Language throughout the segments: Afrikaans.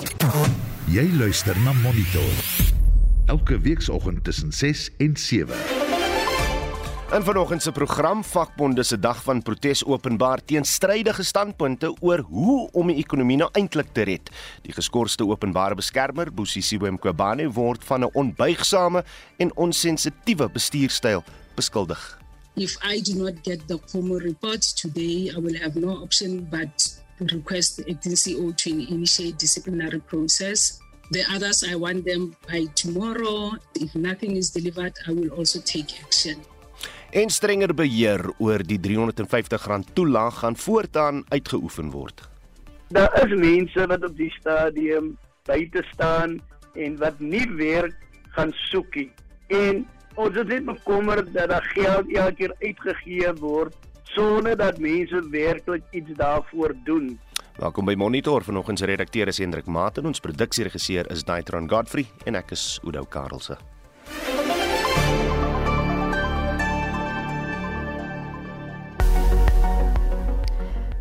Jy luister na Monitor. Elke weekoggend tussen 6 en 7. In vanoggend se program vakbonde se dag van protes openbaar teen strydige standpunte oor hoe om die ekonomie nou eintlik te red. Die geskorste openbare beskermer, Bosisiwe Mqobane, word van 'n onbuigsame en onsensitiewe bestuurstyl beskuldig. If I do not get the formal report today, I will have no option but request the acting CEO to initiate disciplinary process. The others, I want them by tomorrow. If nothing is delivered, I will also take action. En strenger beheer oor die R350 toelaag gaan voortaan uitgeoefen word. Daar is mense wat op die stadium buite staan en wat nie werk gaan soekie. En ons is net bekommerd dat daar geld elke keer uitgegee word sonder dat mense werklik iets daarvoor doen. Welkom by Monitor. Vanoggend se redakteur is Hendrik Maat en ons produksieregisseur is Daitron Godfrey en ek is Udo Karlse.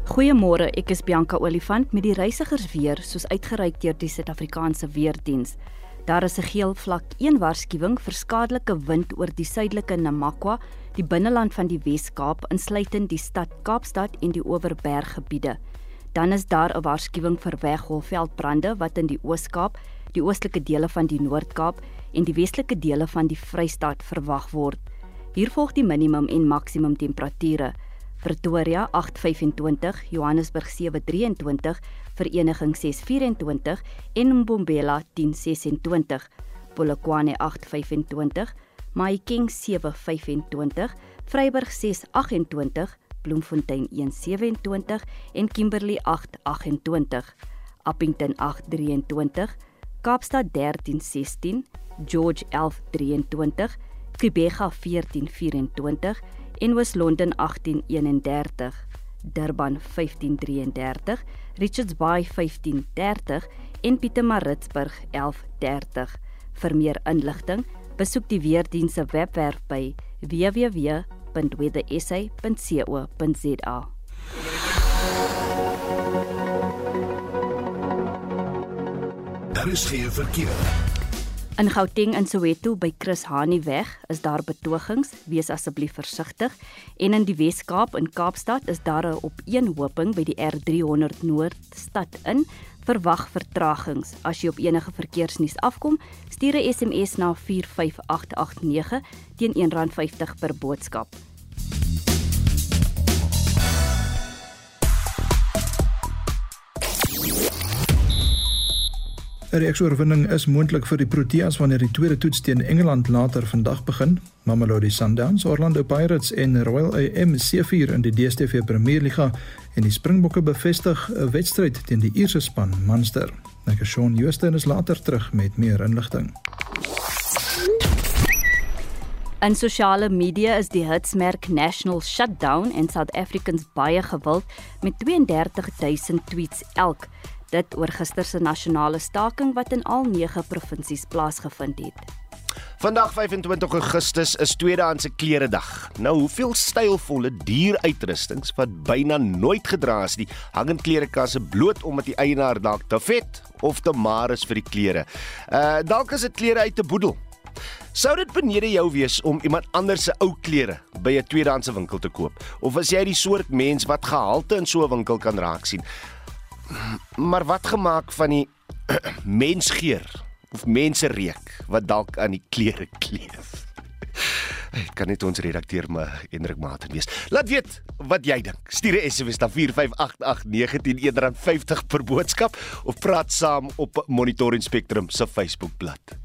Goeiemôre, ek is Bianca Olifant met die reisigersweer soos uitgereik deur die Suid-Afrikaanse Weerdiens. Daar is 'n geel vlak 1 waarskuwing vir skadelike wind oor die suidelike Namakwa, die binneland van die Wes-Kaap, insluitend die stad Kaapstad en die Oeverberggebiede. Dan is daar 'n waarskuwing vir weggolfveldbrande wat in die Oos-Kaap, die oostelike dele van die Noord-Kaap en die westelike dele van die Vrystaat verwag word. Hier volg die minimum en maksimum temperature. Pretoria 825, Johannesburg 723, Vereniging 624 en Mbombela 1026, Polokwane 825, Mahikeng 725, Vryburg 628, Bloemfontein 127 en Kimberley 828, Appington 823, Kaapstad 1316, George 1123, Kibega 1424 en Wes-London 1831, Durban 1533, Richards Bay 1530 en Pietermaritzburg 1130. Vir meer inligting, besoek die weerdiens se webwerf by www.weathersa.co.za. Daar is geen verkeer. In Gauteng en Soweto by Chris Hani weg is daar betogings, wees asseblief versigtig. En in die Wes-Kaap en Kaapstad is daar 'n opeenhoping by die R300 Noord stad in. Verwag vertragings. As jy op enige verkeersnuus afkom, stuur 'n SMS na 45889 teen R1.50 per boodskap. ‘n Reeksoorwinning is moontlik vir die Proteas wanneer die tweede toets teen Engeland later vandag begin. Mamelodi Sundowns, Orlando Pirates en Royal AM C4 in die DStv Premierliga en die Springbokke bevestig 'n wedstryd teen die Ierse span Munster. Ek is Shaun Joosten is later terug met meer inligting. In sosiale media is die hitsmerk National Shutdown en South Africans baie gewild met 32000 tweets elk dit oor gister se nasionale staking wat in al 9 provinsies plaasgevind het. Vandag 25 Augustus is tweedehandse klere dag. Nou, hoeveel stylvolle dieruitrustings wat byna nooit gedra is nie, hang in klerekasse bloot omdat die eienaar dalk te vet of te maar is vir die klere. Uh dalk is dit klere uit 'n boedel. Sou dit benede jou wees om iemand anders se ou klere by 'n tweedehandse winkel te koop? Of is jy die soort mens wat gehalte in so 'n winkel kan raak sien? Maar wat gemaak van die mensgeur of mensereuk wat dalk aan die klere kleef? Ek kan net ons redakteur maar Hendrik Maarten wees. Laat weet wat jy dink. Stuur 'n SMS na 4588919 R50 per boodskap of praat saam op Monitor en Spectrum se Facebookblad.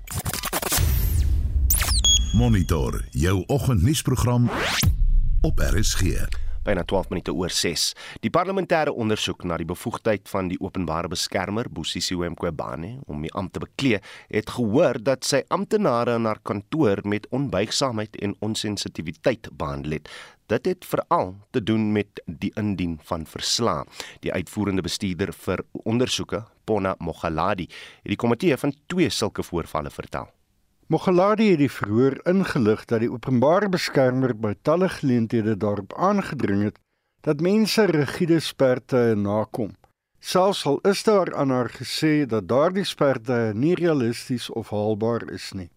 Monitor jou oggendnuusprogram op RSG. Byna 12 minute oor 6. Die parlementêre ondersoek na die bevoegdheid van die openbare beskermer Bosisiwe Mqobane om die ampt te beklee, het gehoor dat sy amptenare in haar kantoor met onbuigsaamheid en onsensitiwiteit behandel het. Dit het veral te doen met die indien van verslae. Die uitvoerende bestuurder vir ondersoeke, Pona Mogaladi, het die komitee van twee sulke voorvalle vertel. Mogaladi het die verhoor ingelig dat die openbare beskermer by talle geleenthede daarop aangedring het dat mense rigiede sperte nakom. Selfs al is daar aan haar gesê dat daardie sperde nie realisties of haalbaar is nie.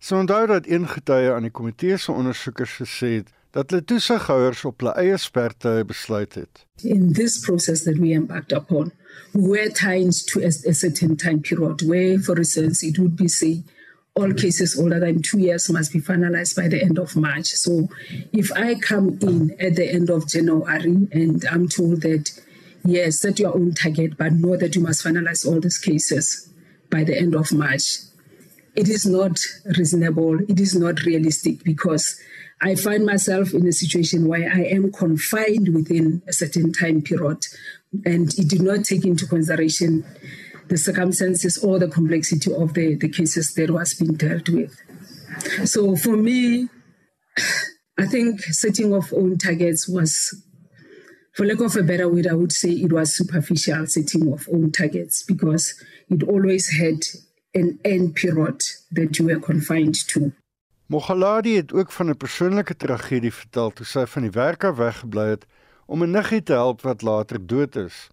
Sy onthou dat een getuie aan die komitee se ondersoekers gesê het dat hulle toesighouers op hulle eie sperte besluit het. In this process that we embarked upon, we were tied to a, a certain time period where, for instance, it would be say all cases older than two years must be finalized by the end of March. So if I come in at the end of January and I'm told that, yes, set your own target, but know that you must finalize all these cases by the end of March, it is not reasonable. It is not realistic because I find myself in a situation where I am confined within a certain time period and it did not take into consideration the circumstances or the complexity of the, the cases that was being dealt with. So for me, I think setting of own targets was, for lack of a better word, I would say it was superficial setting of own targets because it always had an end period that you were confined to. Mogaladi het ook van 'n persoonlike tragedie vertel toe sy van die werk af weggebly het om 'n niggie te help wat later dood is.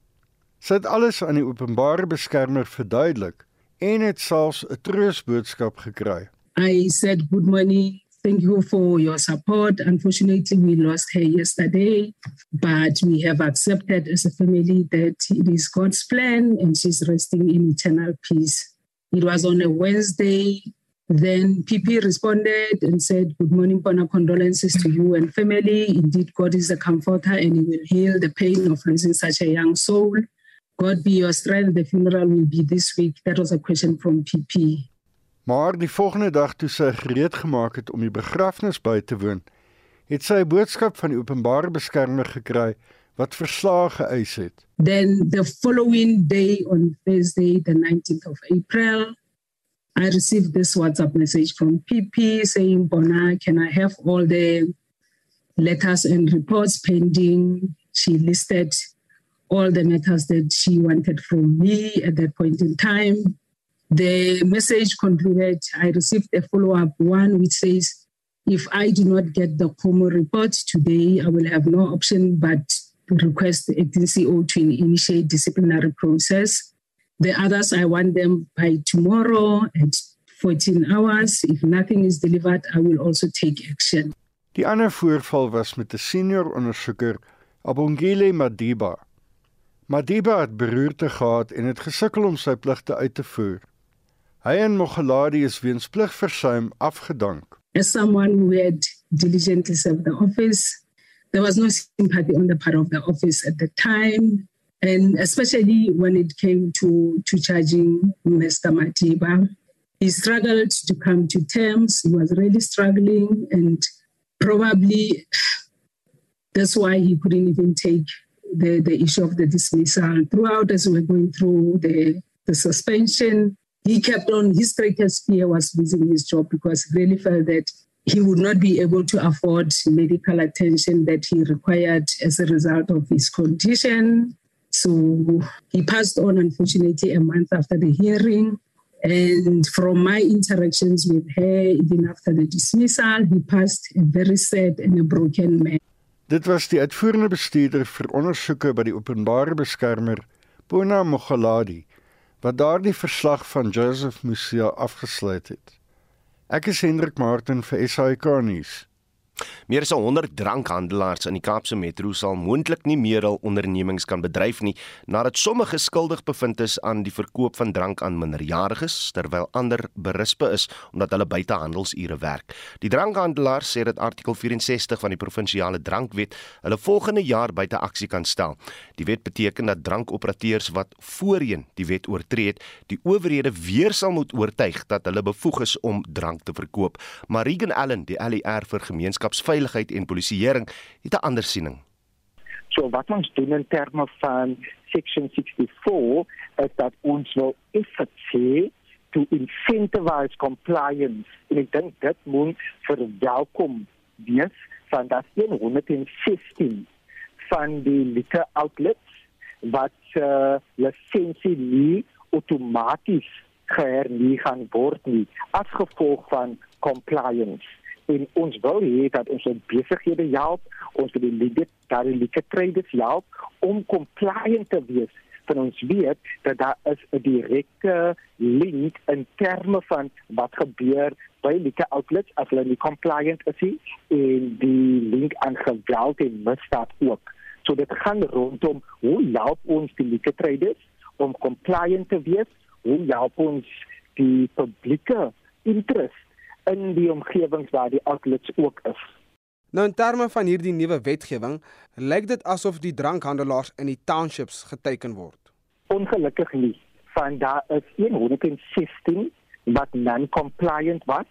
Sy het alles aan die openbare beskermer verduidelik en het selfs 'n troosboodskap gekry. I said good morning. Thank you for your support. Unfortunately, we lost her yesterday, but we have accepted as a family that it is God's plan and she's resting in eternal peace. It was on a Wednesday. Then PP responded and said, Good morning, Bona. Condolences to you and family. Indeed, God is a comforter and He will heal the pain of losing such a young soul. God be your strength. The funeral will be this week. That was a question from PP. Maar die volgende dag toe sy gereed gemaak het om die begrafnis by te woon, het sy 'n boodskap van die openbare beskermer gekry wat verslae geëis het. Then the following day on Thursday the 19th of April I received this WhatsApp message from PP saying Bona can I have all the letters and reports pending she listed all the matters that she wanted from me at that point in time. The message concluded, I received a follow up one which says, if I do not get the Como report today, I will have no option but to request the agency to initiate disciplinary process. The others, I want them by tomorrow at 14 hours. If nothing is delivered, I will also take action. Die ander voorval was met 'n senior ondersoeker, Abongile Madiba. Madiba het beroerte gehad en het gesukkel om sy pligte uit te voer. Hy en Mogaladi is weens pligversuim afgedank. As someone who had diligently served the office, there was no sympathy on the part of the office at the time, and especially when it came to, to charging Mr. Madiba. He struggled to come to terms. He was really struggling, and probably that's why he couldn't even take the, the issue of the dismissal. Throughout, as we were going through the, the suspension, he kept on, his greatest fear was losing his job because he really felt that he would not be able to afford medical attention that he required as a result of his condition. So he passed on, unfortunately, a month after the hearing. And from my interactions with her, even after the dismissal, he passed a very sad and a broken man. Dit was die uitvoerende bestuurder vir ondersoeke by die openbare beskermer, Bona Mogaladi, wat daardie verslag van Joseph Musia afgesluit het. Ek is Hendrik Martin vir SAK nuus. Meer as 100 drankhandelaars in die Kaapse Metro sal moontlik nie meer hul ondernemings kan bedryf nie nadat sommige skuldig bevind is aan die verkoop van drank aan minderjariges terwyl ander berispe is omdat hulle buite handelsure werk. Die drankhandelaars sê dat artikel 64 van die provinsiale drankwet hulle volgende jaar buite aksie kan stel. Die wet beteken dat drankoperateurs wat voorheen die wet oortree het, die owerhede weer sal moet oortuig dat hulle bevoeg is om drank te verkoop. Marigan Allen, die LER vir gemeenskap gemeenskapsveiligheid en polisieering het 'n ander siening. So wat ons doen in terme van section 64 is dat ons wil effektief to incentivize compliance en ek dink dit moet verwelkom wees van dat 116 van die liquor outlets wat uh, lisensie nie outomaties gehernie gaan word nie as gevolg van compliance en ons wil hê dat ons ons besighede help, ons wil die legal daar die legal traders help om compliant te wees van ons weet dat daar is 'n direkte link in terme van wat gebeur by liquor outlets as hulle nie compliant is nie en die link aan geweld en misdaad ook. So dit gaan rondom hoe help ons die liquor traders om compliant te wees? Hoe help ons die publieke interest in die omgewings waar die outlets ook is? Nou in terme van hierdie nuwe wetgewing, lyk dit asof die drankhandelaars in die townships geteken word. Ongelukkig nie. Van daar is 116 wat non-compliant was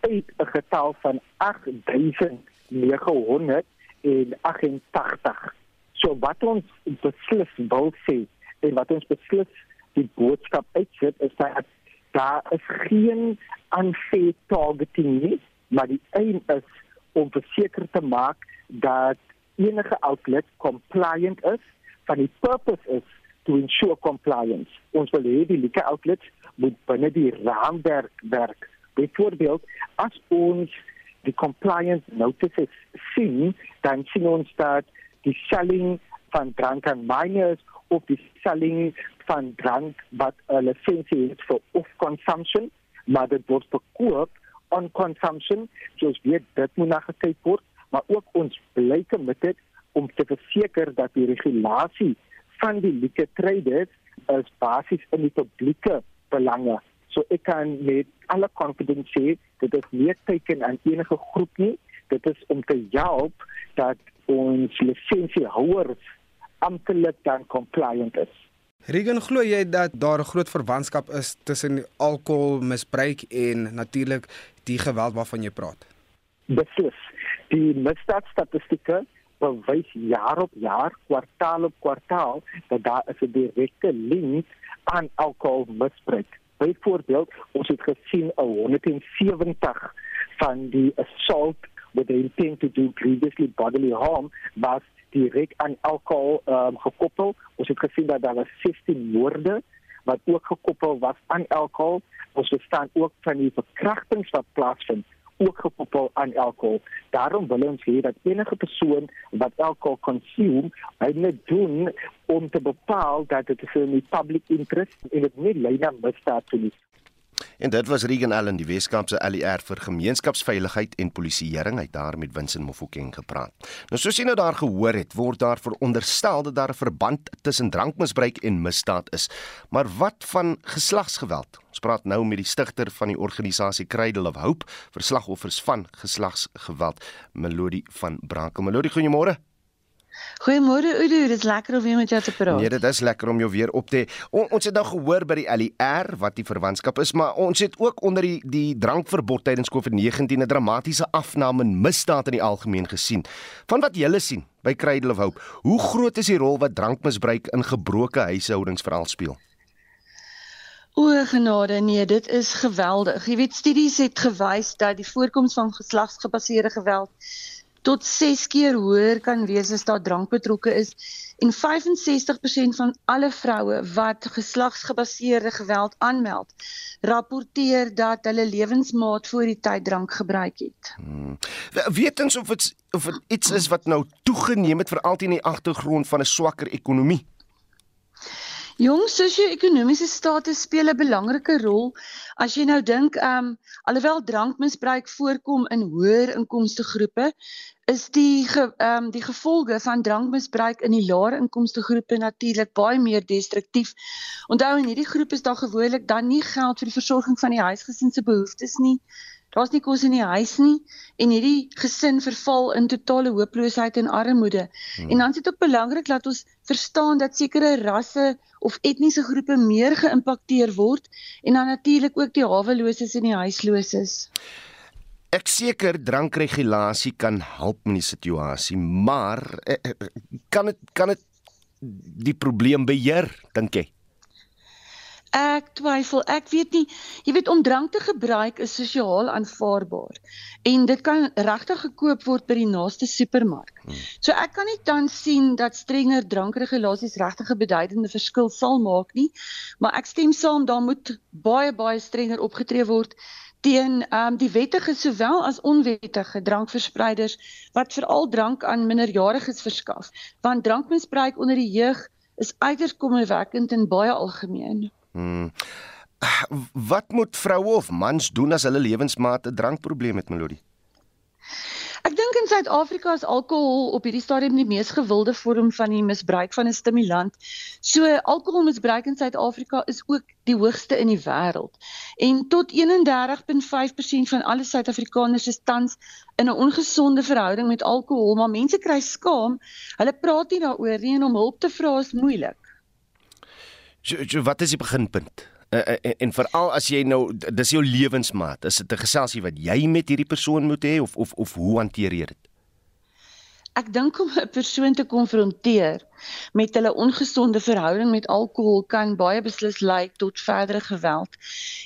uit 'n getal van 8988. So wat ons beslis wil sê en wat ons beslis die boodskap uitsit is dat daar is geen unfair targeting nie, maar die aim is om verseker te maak dat enige outlet compliant is van die purpose is to ensure compliance. Ons wil hê die liquor outlets moet binne die raamwerk werk. Byvoorbeeld, as ons die compliance notices sien, dan sien ons dat die selling van drank aan minors of die selling van drank wat 'n lisensie het vir off consumption, maar dit word verkoop on consumption. Soos weet dit moet na gekyk word maar ook ons bly committed om te verseker dat die regulasie van die liquor traders as basies in die publieke belange. So ek kan met alle confidence sê dit nie teken aan enige groep nie. Dit is om te help dat ons lisensiehouers amptelik dan compliant is Regen glo jy dat daar 'n groot verwantskap is tussen alkoholmisbruik en natuurlik die geweld waarvan jy praat? Beslis. Die misdaadstatistieke bewys jaar op jaar, kwartaal op kwartaal dat daar 'n direkte link aan alkoholmisbruik. Byvoorbeeld, ons het gesien 'n 170 van die assault with the intent to do grievously bodily harm was direk aan alkohol um, gekoppel. Ons het gesien dat daar was 16 moorde wat ook gekoppel was aan alkohol. Ons verstaan ook van die verkrachtings wat plaasvind ook gekoppel aan alkohol. Daarom wil ons hê dat enige persoon wat alkohol consume, hy moet doen om te bepaal dat dit vir die public interest en dit nie lei na misdaad toe nie. En dit was Regan Allen, die Weskaapse ALR vir gemeenskapsveiligheid en polisieering, hy daar met Winsin Mofokeng gepraat. Nou soos jy nou daar gehoor het, word daar veronderstel dat daar 'n verband tussen drankmisbruik en misdaad is. Maar wat van geslagsgeweld? Ons praat nou met die stigter van die organisasie Cradle of Hope vir slagoffers van geslagsgeweld, Melody van Brakel. Melody, goeiemôre. Goeiemôre Udo, dit is lekker om weer met jou te praat. Nee, dit is lekker om jou weer op te. On, ons het nou gehoor by die LER wat die verwantskap is, maar ons het ook onder die die drankverbod tydens COVID-19 'n dramatiese afname in misdaad in die algemeen gesien. Van wat julle sien by Cradle of Hope, hoe groot is die rol wat drankmisbruik in gebroke huishoudings veral speel? O genade, nee, dit is geweldig. Jy weet studies het gewys dat die voorkoms van geslagsgebaseerde geweld tot 6 keer hoër kan wees as daar drank betrokke is en 65% van alle vroue wat geslagsgebaseerde geweld aanmeld rapporteer dat hulle lewensmaat voor die tyd drank gebruik het. Hmm. Weet ons of dit of dit iets is wat nou toegeneem het veral teen die agtergrond van 'n swakker ekonomie? Jong sosio-ekonomiese status speel 'n belangrike rol. As jy nou dink, ehm um, alhoewel drankmisbruik voorkom in hoër inkomste groepe, is die ge, um, die gevolge van drankmisbruik in die laer inkomste groepe natuurlik baie meer destruktief. Onthou in hierdie groep is daar gewoonlik dan nie geld vir die versorging van die huisgesin se behoeftes nie. Daar's nie kos in die huis nie en hierdie gesin verval in totale hooploosheid en armoede. Hmm. En dan is dit ook belangrik dat ons verstaan dat sekere rasse of etniese groepe meer geïmpakteer word en dan natuurlik ook die haweloses en die huisloses. Ek seker drankregulasie kan help in die situasie, maar eh, eh, kan dit kan dit die probleem beheer dink jy? Ek twyfel, ek weet nie. Jy weet om drank te gebruik is sosiaal aanvaarbaar en dit kan regtig gekoop word by die naaste supermark. Hmm. So ek kan nie dan sien dat strenger drankregulasies regtig 'n beduidende verskil sal maak nie, maar ek stem saam daar moet baie baie strenger opgetree word teen um, die wettige sowel as onwettige drankverspreiders wat veral drank aan minderjariges verskaf want drankmisbruik onder die jeug is uiters kommerwekkend en baie algemeen. Hmm. Wat moet vroue of mans doen as hulle lewensmaat 'n drankprobleem het, Melodie? Ek dink in Suid-Afrika is alkohol op hierdie stadium die mees gewilde vorm van die misbruik van 'n stimulant. So alkoholmisbruik in Suid-Afrika is ook die hoogste in die wêreld. En tot 31.5% van alle Suid-Afrikaners is tans in 'n ongesonde verhouding met alkohol, maar mense kry skaam. Hulle praat nie daaroor nie en om hulp te vra is moeilik. So, so wat is die beginpunt? Uh, en, en veral as jy nou dis jou lewensmaat, is dit 'n geselsie wat jy met hierdie persoon moet hê of of of hoe hanteer jy dit? Ek dink om 'n persoon te konfronteer met hulle ongesonde verhouding met alkohol kan baie beslis lei tot verdere geweld.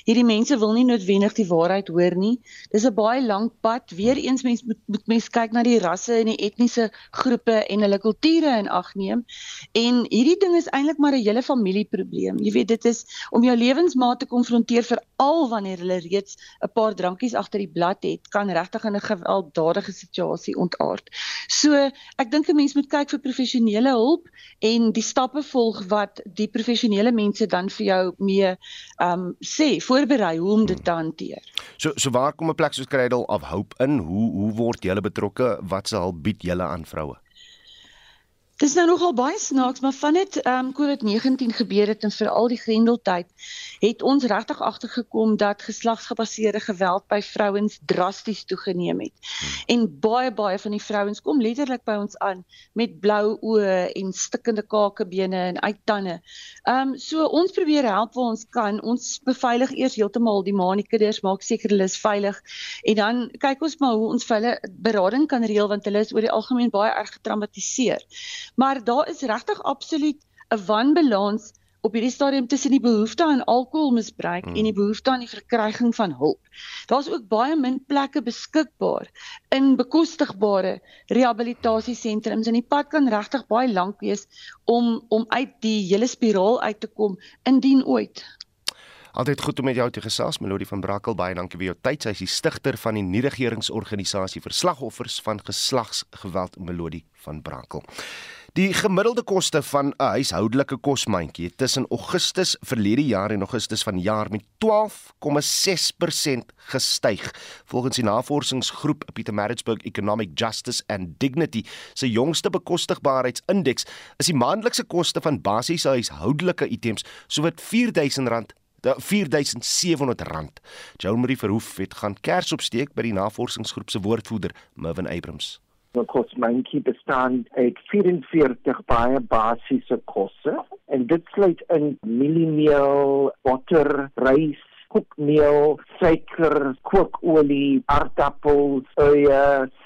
Hierdie mense wil nie noodwendig die waarheid hoor nie. Dis 'n baie lank pad. Weereens mens moet, moet mens kyk na die rasse en die etniese groepe en hulle kulture in ag neem. En hierdie ding is eintlik maar 'n hele familieprobleem. Jy weet dit is om jou lewensmaat te konfronteer veral wanneer hulle reeds 'n paar drankies agter die blad het, kan regtig in 'n gewelddadige situasie ontaard. So, ek dink 'n mens moet kyk vir professionele hulp en die stappe volg wat die professionele mense dan vir jou mee ehm um, sê voorberei hoe om dit te hanteer. So so waar kom 'n plek soos Cradle of Hope in? Hoe hoe word julle betrokke? Wat se hulp bied julle aan vroue? Dis nou nogal baie snaaks, maar van dit ehm um, COVID-19 gebeur het en veral die Grendeltyd, het ons regtig agtergekom dat geslagsgebaseerde geweld by vrouens drasties toegeneem het. En baie baie van die vrouens kom letterlik by ons aan met blou oë en stikkende kakebene en uittande. Ehm um, so ons probeer help waar ons kan. Ons beveilig eers heeltemal die maanikinders, maak seker hulle is veilig en dan kyk ons maar hoe ons vir hulle berading kan reël want hulle is oor die algemeen baie erg getraumatiseer. Maar daar is regtig absoluut 'n wanbalans op hierdie stadium tussen die behoefte aan alkoholmisbruik hmm. en die behoefte aan die verkryging van hulp. Daar's ook baie min plekke beskikbaar in bekostigbare rehabilitasiesentrums en die pad kan regtig baie lank wees om om uit die hele spiraal uit te kom indien ooit. Altyd goed om met jou te gesels, Melodie van Brakkel. Baie dankie vir jou tyd. Sy is die stigter van die nie-regeringsorganisasie vir slagoffers van geslagsgeweld, Melodie van Brakkel. Die gemiddelde koste van 'n huishoudelike kosmandjie tussen Augustus verlede jaar en Augustus vanjaar met 12,6% gestyg. Volgens die navorsingsgroep Pietermaritzburg Economic Justice and Dignity se jongste bekostigbaarheidsindeks is die maandelikse koste van basiese huishoudelike items sowat R4000 4700 rand. Joan Marie Verhoef het gaan kers opsteek by die navorsingsgroep se woordvoerder Mervin Abrams. Die kosmandjie bestaan uit 44 baie basiese kosse en dit sluit in mieliemeel, botter, rys, koekmeel, suiker, kookolie, aardappels, eie,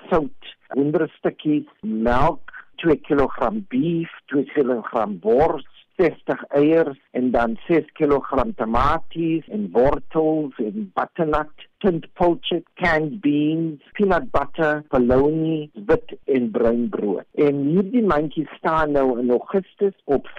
sout, wonderstukkies, melk, 2 kg beef, 2 kg bors 60 eiers en dan 6 kg tomaties en wortels en butternut tint poached canned beans, peanut butter, bologna, wit en bruin brood. En hierdie mandjie staan nou in Augustus op R4775.59.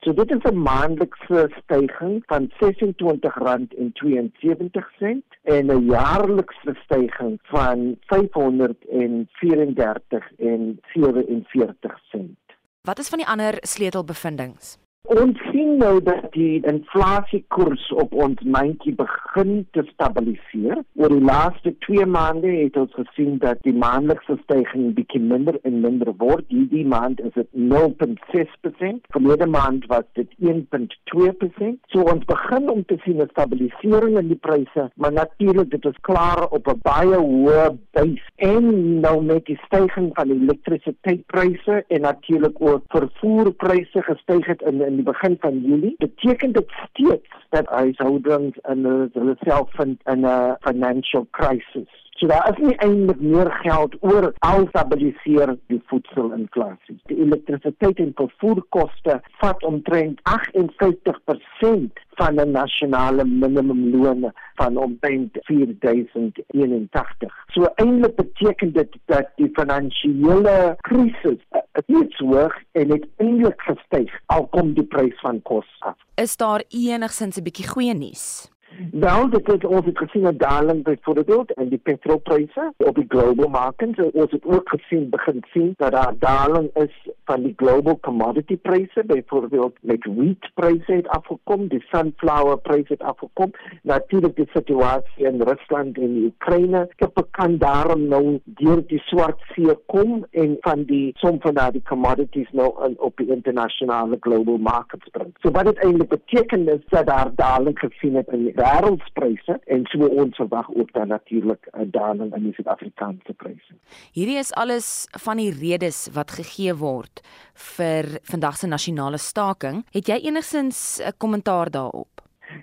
So dit is 'n maandelikse stygings van R26.72 en 'n jaarlikse stygings van R534.47. Wat is van die ander sleutelbevindinge? Ons sien nou dat die inflasiekoers op ons mandjie begin te stabiliseer. Oor die laaste 2 maande het ons gesien dat die maandelikse stygings bietjie minder en minder word. Hierdie maand is dit 0.6%. Verlede maand was dit 1.2%. So ons begin om te sien 'n stabilisering in die pryse, maar natuurlik dit is klaar op 'n baie hoë base. En nou met die stygings van elektrisiteitspryse en natuurlik ook vervoerpryse gestyg het in in die begin van Julie, beteken dit steeds dat huishoudings in hulle self vind in 'n financial crisis. So daar is nie eintlik meer geld oor al stabiliseer die voedselinflasie. Die elektrisiteit en vervoerkoste vat omtrent 58% van die nasionale minimumloon van omtrent 4081. So eintlik beteken dit dat die finansiële krisis iets hoog en dit eintlik gestyg al kom die prys van kos af. Is daar enigsins 'n bietjie goeie nuus? Wel, dit het ons het gesien 'n daling byvoorbeeld in die petrolpryse op die global markets. Ons het ook gesien begin sien dat daar daling is van die global commodity pryse, byvoorbeeld met wheat pryse het afgekom, die sunflower pryse het afgekom. Natuurlik die situasie in Rusland en die Oekraïne, ek kan daarom nou deur die swart see kom en van die som van daardie commodities nou in, op die internasionale global markets bring. So wat dit eintlik beteken is dat daar daling gesien het in wêreldpryse en so ons verwag ook dan natuurlik 'n daling in die Suid-Afrikaanse pryse. Hierdie is alles van die redes wat gegee word vir vandag se nasionale staking. Het jy enigsins 'n kommentaar daarop?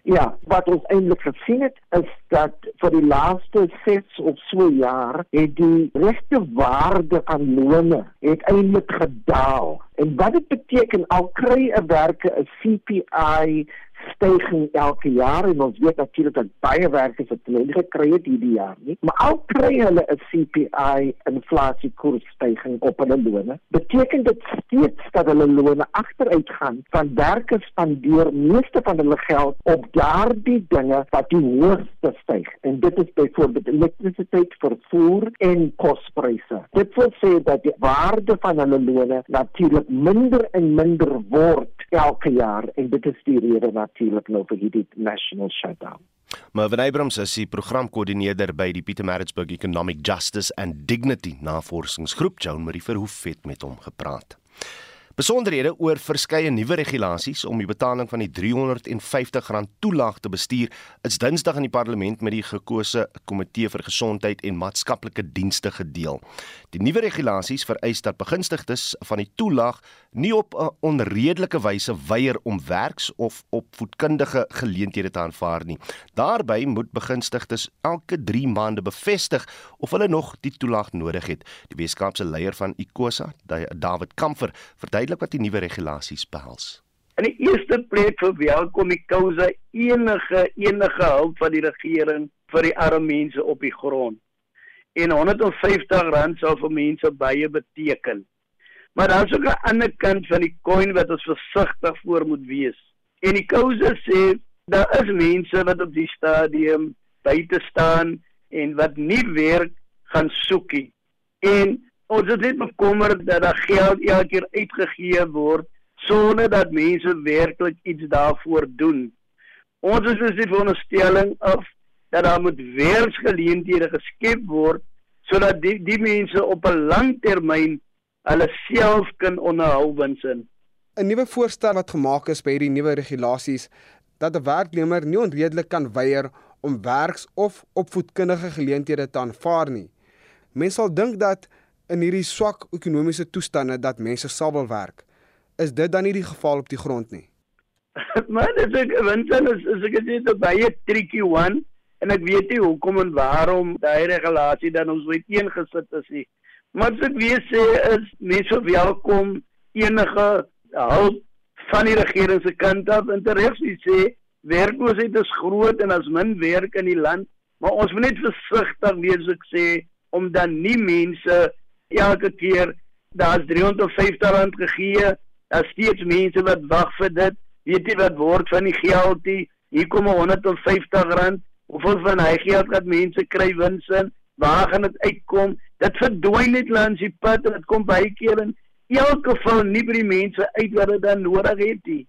Ja, wat ons eintlik gesien het is dat vir die laaste 6 of so jaar het die regte waarde van lone het eintlik gedaal. En wat dit beteken al kry 'n werker 'n CPI stygings elke jaar en ons weet natuurlik dat baie werkers het nie gekry het hierdie jaar nie maar al kry hulle 'n CPI inflasiekoers stygings op hulle lone beteken dit steeds dat hulle lone agteruit gaan van werkers spandeer meeste van hulle geld op daardie dinge wat die hoogste styg. En dit is byvoorbeeld elektrisiteit vervoer en kospryse. Dit wil sê dat die waarde van hulle lone natuurlik minder en minder word elke jaar en dit is die rede natuurlik nou vir hierdie national shutdown. Mervin Abrams is die programkoördineerder by die Pietermaritzburg Economic Justice and Dignity Navorsingsgroep. Joan Marie Verhoef het met hom gepraat. Besonderhede oor verskeie nuwe regulasies om die betaling van die R350 toelaag te bestuur is Dinsdag in die parlement met die gekose komitee vir gesondheid en maatskaplike dienste gedeel. Die nuwe regulasies vereis dat begunstigdes van die toelaag nie op 'n onredelike wyse weier om werks of opvoedkundige geleenthede te aanvaar nie. Daarby moet begunstigdes elke 3 maande bevestig of hulle nog die toelaag nodig het. Die Weskaapse leier van ICOSA, David Kamfer, verduidelik verduidelik wat die nuwe regulasies behels. In die eerste plek verwelkom die kouse enige enige hulp van die regering vir die arme mense op die grond. En R150 sal vir mense baie beteken. Maar daar is ook 'n ander kant van die koin wat ons versigtig voor moet wees. En die kouse sê daar is mense wat op die stadium buite staan en wat nie werk gaan soekie. En ons is net bekommerd dat daar geld elke keer uitgegee word sonder dat mense werklik iets daarvoor doen. Ons is dus die veronderstelling of dat daar moet werksgeleenthede geskep word sodat die die mense op 'n lang termyn hulle self kan onderhou winsin. 'n Nuwe voorstel wat gemaak is by hierdie nuwe regulasies dat 'n werknemer nie onredelik kan weier om werks of opvoedkundige geleenthede te aanvaar nie. Mense sal dink dat in hierdie swak ekonomiese toestande dat mense sal wil werk. Is dit dan nie die geval op die grond nie? maar dit is winsin is is ek net baie tricky one en ek weet nie hoekom en waarom daai regulasie dan ons weet eengesit is nie. Maar as ek weer sê is mense welkom enige hulp van die regering se kant af en terwyl jy sê werkloosheid is groot en as min werk in die land, maar ons moet net versigtig wees ek sê om dan nie mense elke keer daar's 350 rand gegee. Daar's steeds mense wat wag vir dit. Weet jy wat word van die geld nie? Hier kom 150 rand. Hoeveel van hy geld wat mense kry wins in? Waar gaan dit uitkom? Dit verdwyn net langs die pad en dit kom baie keer in elke geval nie by die mense uit wat dit dan nodig het nie.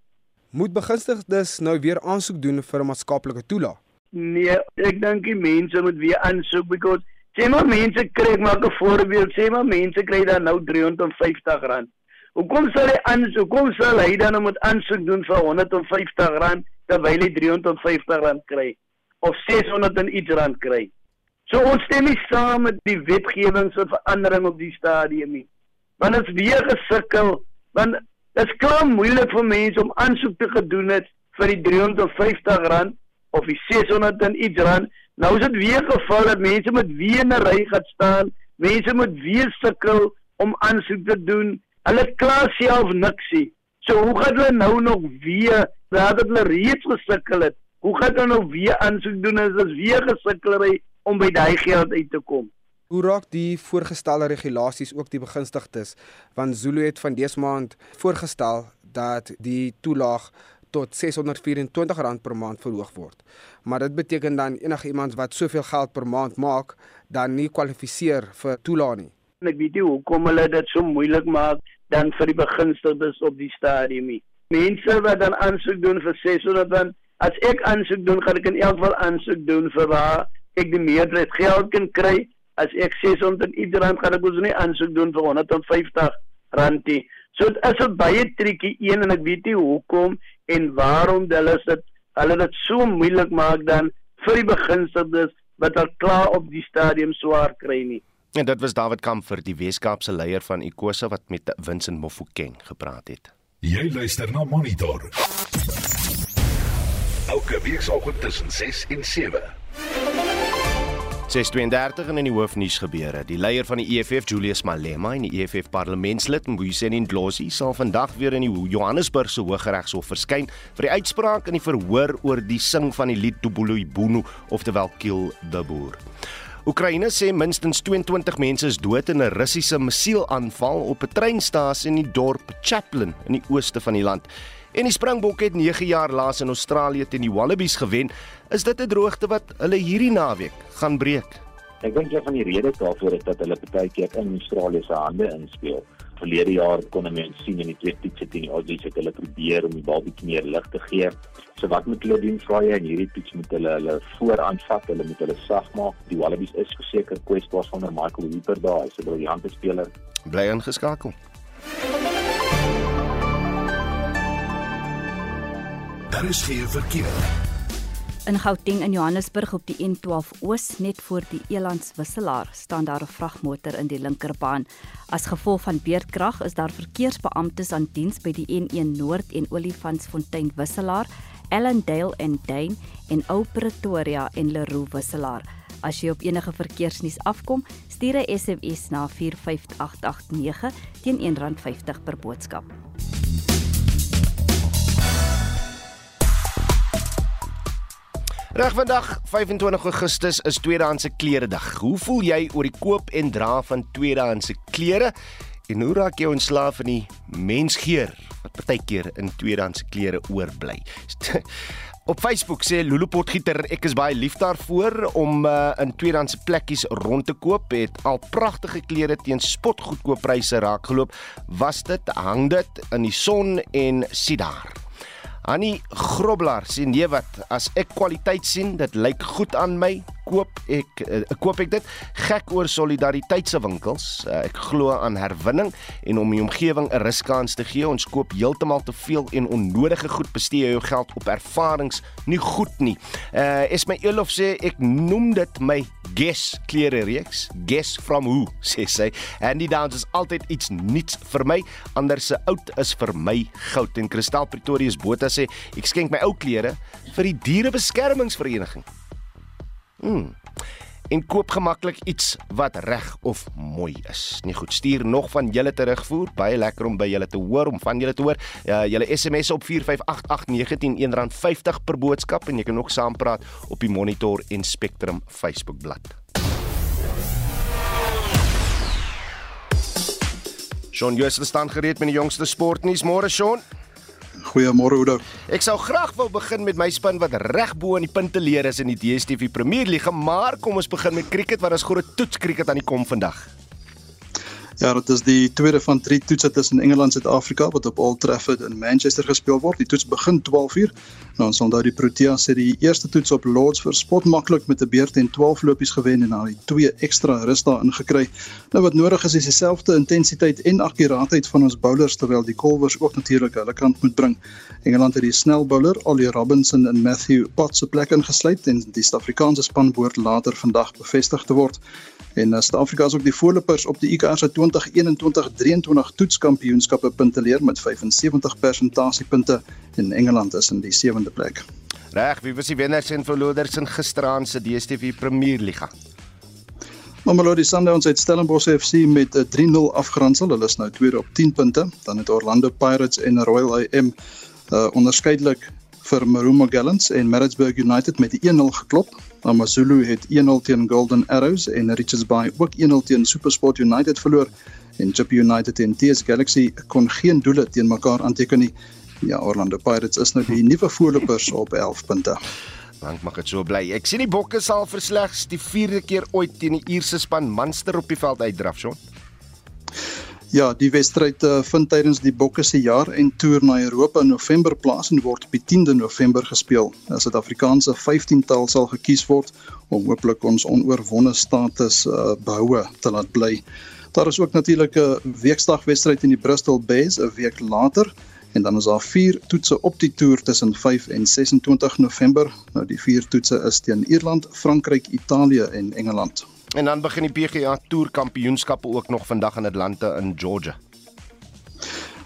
Moet begunstigdes nou weer aansoek doen vir 'n maatskaplike toelaag? Nee, ek dink die mense moet weer aansoek because Sê maar mense kry ek maak 'n voorbeeld, sê maar mense kry dan nou R350. Hoekom sal hy aan hoekom sal hy dan moet aansoek doen vir R150 terwyl hy R350 kry of 600 en iets rand kry? So ons stem nie saam met die wetgewing se verandering op die stadium nie. Want dit is weer gesukkel want dit is klaar moeilik vir mense om aansoek te gedoen het vir die R350 of die 600 en iets rand Nou is dit weer geval dat mense met weer 'n ry gaan staan. Mense moet weer sukkel om aansoek te doen. Hulle kla self niksie. So hoe gaan hulle nou nog weer nadat hulle reeds gesukkel het? Hoe gaan hulle nou weer aansoek doen as dit weer gesukkelry om by daai geld uit te kom? Hoe raak die voorgestelde regulasies ook die begunstigdes? Want Zulu het van dese maand voorgestel dat die toelaag tot R624 per maand verhoog word. Maar dit beteken dan enige iemand wat soveel geld per maand maak, dan nie kwalifiseer vir toelaat nie. Ek weet nie hoekom hulle dit so moeilik maak dan vir die begunstigdes op die stadium nie. Mense wat dan aansoek doen vir 600 dan as ek aansoek doen, gaan ek in elk geval aansoek doen vir waar ek die meerderheid geld kan kry. As ek 600 iets rand gaan ek mos nie aansoek doen vir 150 rand nie. So dit is 'n baie triekie een en ek weet nie hoekom en waarom hulle dit hulle dit so moeilik maak dan vir die begunstigdes wat al klaar op die stadium swaar kry nie. En dit was David Kamfer, die Weskaapse leier van Ikosa wat met Vincent Mofokeng gepraat het. Jy luister na Monitor. Elke weekoggend tussen 6 en 7. 632 in die hoofnuus gebeure. Die leier van die EFF, Julius Malema, en die EFF parlementslid Mbuyiseni Ndlozi sal vandag weer in die Johannesburgse Hooggeregshof verskyn vir die uitspraak in die verhoor oor die sing van die lied Tubulu Ibunu, oftewel Kill the Boer. Oekraïne sê minstens 22 mense is dood in 'n Russiese missielaanval op 'n treinstasie in die dorp Chaplin in die ooste van die land. En die Springbokke het 9 jaar laas in Australië teen die Wallabies gewen. Is dit 'n droogte wat hulle hierdie naweek gaan breek? Ek dink een van die redes daarvoor is dat hulle baie keer in Australië se hande inspel. Verlede jaar kon mense sien in die twee toetse teen die Aussies het hulle probeer om die bal bietjie meer lig te gee. So wat moet hulle doen vra jy in hierdie toets moet hulle hulle vooraanvat, hulle moet hulle sag maak. Die Wallabies is verseker kwesbaar sonder Michael Hooper daar, hy's 'n briljante speler. Bly ingeskakel. Daar is geen verkeer. In Gauteng in Johannesburg op die N12 Oos net voor die Elands wisselaar staan daar 'n vragmotor in die linkerbaan. As gevolg van beerdkrag is daar verkeersbeamptes aan diens by die N1 Noord en Olifantsfontein wisselaar, Ellendale en Dane en Ou Pretoria en Leroe wisselaar. As jy op enige verkeersnuus afkom, stuur 'n SMS na 45889 teen R1.50 per boodskap. Reg vandag 25 Augustus is tweedehandse klere dag. Hoe voel jy oor die koop en dra van tweedehandse klere? En hoe raak jy ontslaaf van die mensgeur wat partykeer in tweedehandse klere oorbly? Op Facebook sê Lulu Potgieter ek is baie lief daarvoor om uh, in tweedehandse plekkies rond te koop. Het al pragtige klere teen spotgoedkoop pryse raakgeloop. Was dit hang dit in die son en sien daar. Annie Grobler sê nee wat as ek kwaliteit sien, dit lyk goed aan my, koop ek uh, koop ek dit gek oor solidariteit se winkels. Uh, ek glo aan herwinning en om die omgewing 'n ruskans te gee. Ons koop heeltemal te veel en onnodige goed bestee jou geld op ervarings nie goed nie. Uh is my Elof sê ek noem dit my Guess klere reeks. Guess from who sê sy. Andy Downs is altyd iets nuuts vir my. Ander se oud is vir my goud en Kristal Pretoria se Botha sê ek skenk my ou klere vir die dierebeskermingsvereniging. Hmm. En koop gemaklik iets wat reg of mooi is. Nee goed, stuur nog van julle terugvoer. Baie lekker om by julle te hoor, om van julle te hoor. Ja, julle SMS op 4588919 R50 per boodskap en jy kan nog saampraat op die Monitor en Spectrum Facebookblad. Shaun Joost staan gereed met die jongste sportnuus. Môre Shaun. Goeiemôre Oudo. Ek sou graag wou begin met my span wat reg bo in die punte leer is in die DStv Premier League, maar kom ons begin met cricket want ons groot toets cricket aan die kom vandag. Ja, dit is die tweede van drie toetse tussen Engeland en Suid-Afrika wat op Old Trafford in Manchester gespeel word. Die toets begin 12:00. Nou ons onthou die Proteas het die eerste toets op Lords vir spot maklik met 'n beurt en 12 lopies gewen en die twee ekstra rus daar ingekry. Nou wat nodig is is dieselfde intensiteit en akkuraatheid van ons bowlers terwyl die Colvers ook natuurlik hulle kant moet bring. Engeland het die snel bowler Ollie Robinson en Matthew Potts se plek ingesluit en die Suid-Afrikaanse span behoort later vandag bevestig te word. En uh, Suid-Afrika is ook die voorlopers op die ICC se 2021-23 toetskampioenskappe punteleer met 75 persentasiepunte en Engeland is in die 7de plek. Reg, wie was die wenners en verloders in gisteraand se DStv Premier Liga? Mamelodi Sundowns het Stellenbosch FC met 'n 3-0 afgeronsel. Hulle is nou tweede op 10 punte. Dan het Orlando Pirates en Royal AM uh, onderskeidelik vir Marumo Gallants en Maritzburg United met 1-0 geklop. AmaZulu het 1-0 teen Golden Arrows en Richards Bay ook 1-0 teen SuperSport United verloor en Chip United en TS Galaxy kon geen doele teen mekaar aanteken nie Ja, Orlando Pirates is nou die nuwe voorlopers op 11 punte. Dank mag dit so bly. Ek sien die Bokke sal vir slegs die 4de keer ooit teen die Ierse span Munster op die veld uitdraf, Shaun. Ja, die wedstryd uh, vind tydens die Bokke se jaar en toer na Europa in November plaas en word op die 10de November gespeel. 'n Suid-Afrikaanse 15-tal sal gekies word om hooplik ons onoorwonde status uh, behoue te laat bly. Daar is ook natuurlik 'n weekdagwedstryd in die Bristol Bears 'n week later en dan is daar vier toetse op die toer tussen 5 en 26 November. Nou die vier toetse is teen Ierland, Frankryk, Italië en Engeland. En dan begin die PGA Tour Kampioenskappe ook nog vandag in Atlanta in Georgia.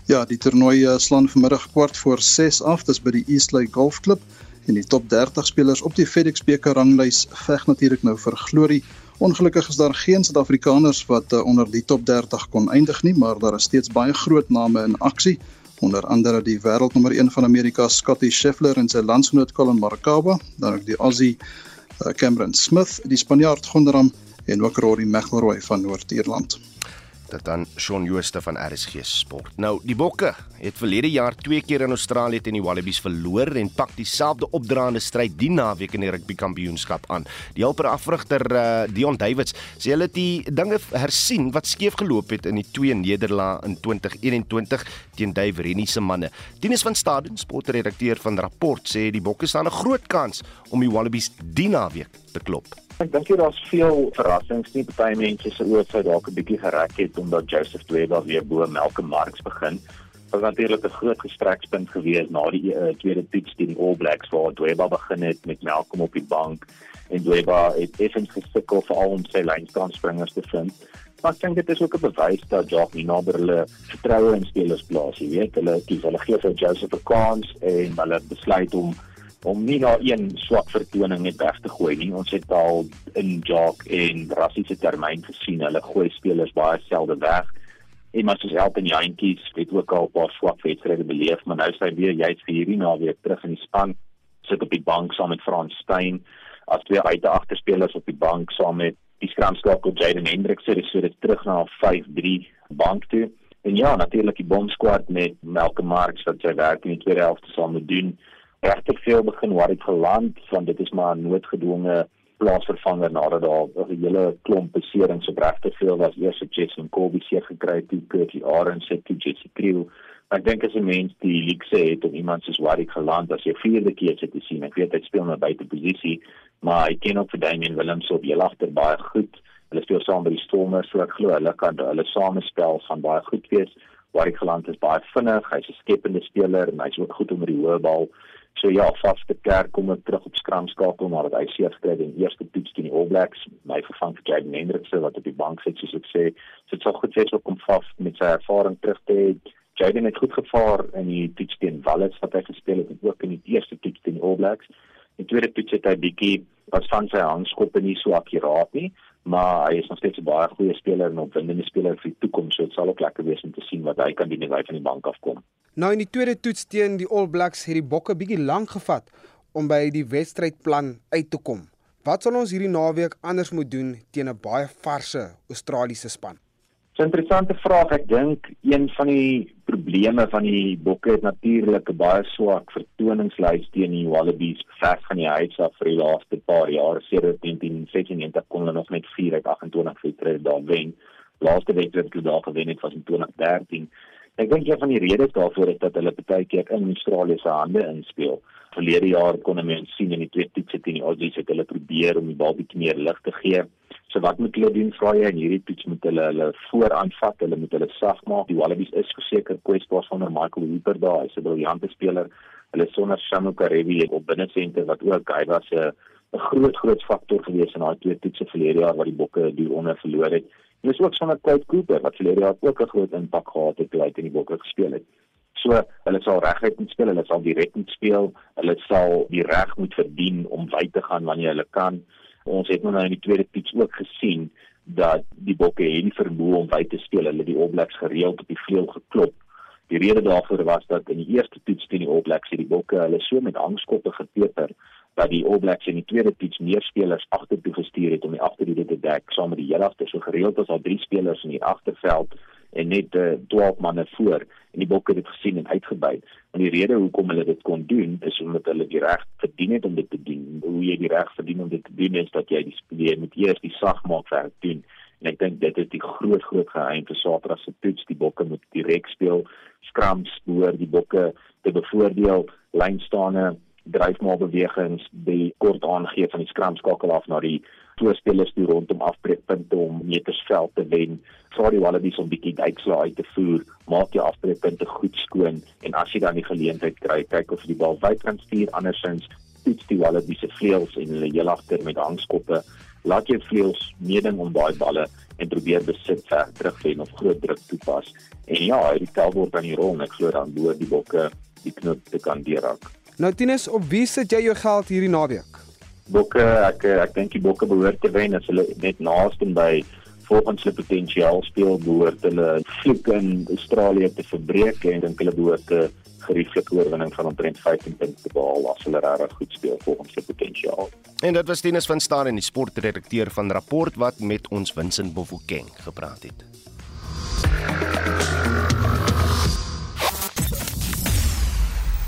Ja, die toernooi uh, slaan vanmiddag kwart voor 6 af, dis by die Eastlake Golf Club en die top 30 spelers op die FedEx beker ranglys veg natuurlik nou vir glorie. Ongelukkig is daar geen Suid-Afrikaners wat uh, onder die top 30 kon eindig nie, maar daar is steeds baie groot name in aksie, onder andere die wêreldnommer 1 van Amerika, Scottie Scheffler en sy landsgenoot Colin Morikawa, dan ook die Aussie uh, Cameron Smith, die Spanjaard Gondram en ook Rory McIlroy van Noord-Ierland. Dit dan Shaun Jooste van RSG Sport. Nou, die Bokke het verlede jaar twee keer in Australië teen die Wallabies verloor en pak dieselfde opdraande stryd die naweek in die rugby kampioenskap aan. Die helper afrigter uh, Dion Davids sê hulle het die dinge hersien wat skeef geloop het in die twee nederlae in 2021 teen Dave Rennie se manne. Tinus van Staden, sportredakteur van Rapport, sê die Bokke staan 'n groot kans om die Wallabies die naweek te klop. Ek dink hier daar's veel verrassings nie. Party mense se oë sou dalk 'n bietjie gereg het omdat Joseph Dweba weer bo Malcolm Marx begin. Was natuurlik 'n groot gestrekspunt geweest na die uh, tweede toets teen die All Blacks waar Dweba begin het met Malcolm op die bank en Dweba het effens gesukkel veral om sy lynstaanspringers te vind. Maar ek dink dit is ook 'n bewys dat Jock nie nader hulle vertroue in spelers plaas, jy weet. Hulle kies hulle gee vir Joseph 'n kans en hulle besluit om om nie na een swak vertoning net weg te gooi nie. Ons het al in Jock en Rassie se termyn gesien, hulle gooi spelers baie selde weg. En maar soos Elton Jantjies het ook al 'n paar swak wedstryde beleef, maar nou sy weer jy's vir hierdie naweek terug in die span sit op die bank saam met Frans Steyn as twee uit agterspelers op die bank saam met die skramskakel Jaden Hendricks het so dit terug na 5-3 bank toe. En ja, natuurlik die bomskwad met Malcolm Marx wat sy werk in die tweede helfte saam moet doen regtig veel begin waar dit geland want dit is maar 'n noodgedwonge plaasvervanger nadat daar 'n hele klomp beserings op regtig veel was. Eers het Jason Kobe seer gekry toe Curtis Arons het toe Jesse Kriel ek dink as 'n mens die league sê het om iemand soos Warwick geland as jy vierde keer sit te sien ek weet hy speel nou buite posisie maar hy ken ook vir Damian Williams op heel agter baie goed. Hulle speel saam by die Stormers so ek glo hulle kan hulle samespel gaan baie goed wees. Warwick geland is baie vinnig hy's 'n skepende speler en hy's ook goed onder die hoë bal So ja, vaste kerk kom ek terug op skramskakel maar dat hy seer gekry het in eerste toets teen die All Blacks. My vervang vir Jaden Hendricks wat op die bank sit soos ek sê. So dit sou goed wees om vas met sy ervaring terug te hê. Jaden het goed gevaar in die toets teen Wallis wat hy gespeel het en ook in die eerste toets teen die All Blacks. In tweede toets het hy bietjie wat van sy hangskoppe nie so akkuraat nie, maar hy is nog steeds 'n baie goeie speler en 'n opwindende speler vir die toekoms. So dit sal ook lekker wees om te sien wat hy kan doen wanneer hy van die bank afkom. Nou in die tweede toets teen die All Blacks het die Bokke bietjie lank gevat om by die wedstrydplan uit te kom. Wat sal ons hierdie naweek anders moet doen teen 'n baie varse Australiese span? 'n Interessante vraag. Ek dink een van die probleme van die Bokke het natuurlik 'n baie swak vertoningslys teen die Wallabies vers van die huis af vir die laaste paar jare. Sedert 1996 kon hulle nog net 4 uit 28 wedstryde daar wen. Laaste wedstryd wat hulle daar gewen het was in 2013. Ek dink een van die redes daarvoor is dat hulle baie keer in Australië se hande inspel. Verlede jaar kon mense sien in die twee toetse teen die Aussies het hulle probeer om die bal bietjie meer lig te gee. So wat moet hulle doen? Vra jy in hierdie toets moet hulle hulle vooraanvat, hulle moet hulle sag maak. Die Wallabies is verseker kwesbaar sonder Michael Hooper daar. Hy's 'n briljante speler. Hulle sonder Shamu Karevi op binnesenter wat ook hy was 'n 'n groot groot faktor gewees in daai twee toetse verlede jaar wat die Bokke die onder verloor het. En dis ook sonder Kate Cooper wat verlede jaar ook 'n groot impak gehad het toe hy in die Bokke gespeel het. So, hulle sal reguit moet speel, hulle sal direk moet speel, hulle sal die reg moet verdien om wyd te gaan wanneer hulle kan. Ons het nou in die tweede toets ook gesien dat die Bokke hierdie vermoë om wyd te speel, hulle die All Blacks gereeld op die vleuel geklop. Die rede daarvoor was dat in die eerste toets teen die All Blacks het die Bokke hulle so met hangskoppe gepeper dat die All Blacks in die tweede toets meer spelers agtertoe gestuur het om die agterhoede te dek saam met die hele agter so gereeld as al drie spelers in die agterveld en net uh, 12 manne voor en die bokke het dit gesien en uitgebuit. En die rede hoekom hulle dit kon doen is omdat hulle die reg verdien het om dit te doen. Hoe jy die reg verdien om dit te doen is dat jy die speler moet eers die sagmaakwerk doen. En ek dink dit is die groot groot geheim vir Saterdag se toets. Die bokke moet direk speel, scrums behoort die bokke te bevoordeel, lynstaane dryfmaalbewegings die kort aangee van die scrum skakel af na die twee spelers toe rondom afbreekpunte om metersveld te wen. Vra die Wallabies om bietjie duikslae uit te voer, maak jy afbreekpunte goed skoon en as jy dan die geleentheid kry, kyk of jy die bal wyd kan stuur andersins toets die Wallabies se vleuels en hulle heel agter met hangskoppe. Laat jou vleuels meeding om daai balle en probeer besit ver terugwen of groot druk toepas. En ja, die tel word aan die rol en ek glo dan loer die bokke die knop te kan deurraak. Nou Tinus, op wie sit jy jou geld hierdie naweek? Bokke, ek ek dink die Bokke behoort te wen as hulle net naaste by volgens hulle potensiaal speel behoort hulle vloek in Australië te verbreek en dink hulle behoort 'n gerieflike oorwinning van omtrent 15 punte te behaal as hulle regtig goed speel volgens hulle potensiaal. En dit was Dennis van Staden en die sportredakteur van Rapport wat met ons Vincent Bofokeng gepraat het.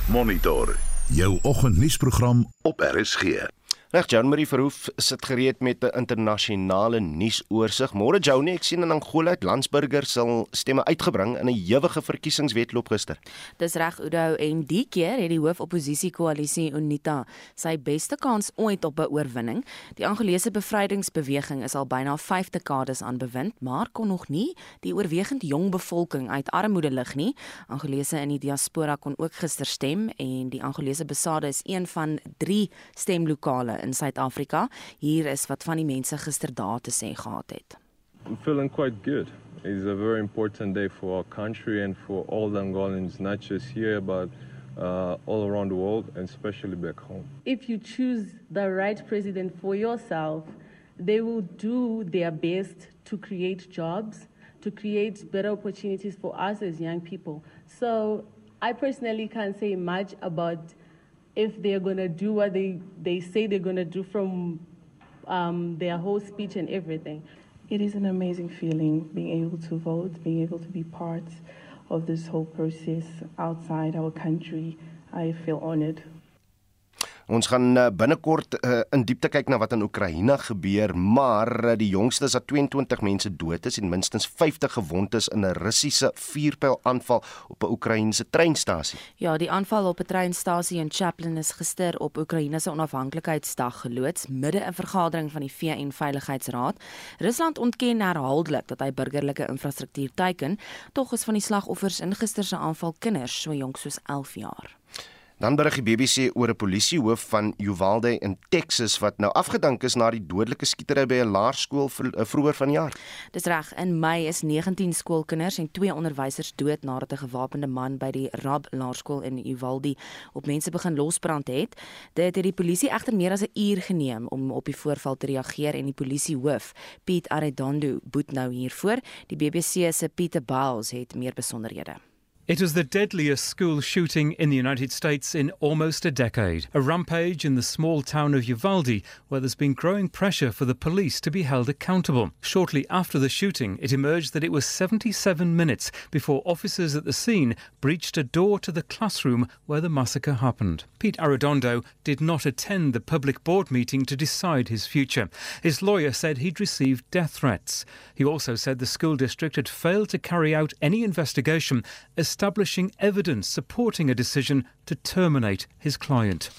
Monitor jou oggendnuusprogram op RSG. Reg Jan Marie Verhoef sit gereed met 'n internasionale nuusoorseig. Môre Johnny, ek sien in Angola het landsburgers sal stemme uitgebring in 'n ewige verkiesingswetloop gister. Dis reg Udo en die keer het die hoofoppositiekoalisie UNITA sy beste kans ooit op 'n oorwinning. Die Angolese bevrydingsbeweging is al byna 5 dekades aan bewind, maar kon nog nie die oorwegend jong bevolking uit armoede lig nie. Angolese in die diaspora kon ook gister stem en die Angolese besade is een van 3 stemlokale in Suid-Afrika. Hier is wat van die mense gister daar te sê gehad het. I'm feeling quite good. It's a very important day for our country and for all the Angolans, not just here, but uh, all around the world, and especially back home. If you choose the right president for yourself, they will do their best to create jobs, to create better opportunities for us as young people. So I personally can't say much about if they're going to do what they, they say they're going to do from um, their whole speech and everything. It is an amazing feeling being able to vote, being able to be part of this whole process outside our country. I feel honored. Ons gaan uh, binnekort uh, in diepte kyk na wat in Oekraïne gebeur, maar uh, die jongste is dat 22 mense dood is en minstens 50 gewond is in 'n Russiese vuurpylaanval op 'n Oekraïense treinstasie. Ja, die aanval op 'n treinstasie in Chaplin is gister op Oekraïne se onafhanklikheidsdag geloods midde in 'n vergadering van die VN Veiligheidsraad. Rusland ontken herhaaldelik dat hy burgerlike infrastruktuur teiken, tog is van die slagoffers in gister se aanval kinders so jonk soos 11 jaar. Dan berig die BBC oor 'n polisiehoof van Uvalde in Texas wat nou afgedank is na die dodelike skietery by 'n laerskool eh, vroeër vanjaar. Dis reg, in Mei is 19 skoolkinders en twee onderwysers dood nadat 'n gewapende man by die Rab Laerskool in Uvalde op mense begin losbrand het. Dit het die polisie egter meer as 'n uur geneem om op die voorval te reageer en die polisiehoof, Piet Arredondo, boet nou hiervoor. Die BBC se Pieter Bowles het meer besonderhede. It was the deadliest school shooting in the United States in almost a decade. A rampage in the small town of Uvalde, where there's been growing pressure for the police to be held accountable. Shortly after the shooting, it emerged that it was 77 minutes before officers at the scene breached a door to the classroom where the massacre happened. Pete Arredondo did not attend the public board meeting to decide his future. His lawyer said he'd received death threats. He also said the school district had failed to carry out any investigation establishing evidence supporting a decision to terminate his client.